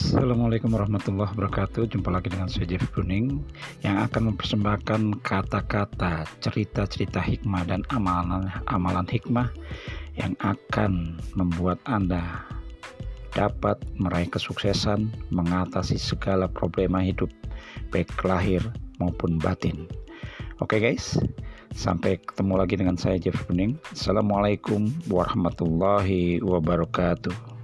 Assalamualaikum warahmatullahi wabarakatuh. Jumpa lagi dengan saya Jeff Kuning Yang akan mempersembahkan kata-kata Cerita-cerita hikmah dan amalan, amalan hikmah Yang akan membuat Anda Dapat meraih kesuksesan Mengatasi segala problema hidup Baik lahir maupun batin. Oke guys Sampai ketemu lagi dengan saya Jeff Kuning Assalamualaikum warahmatullahi wabarakatuh.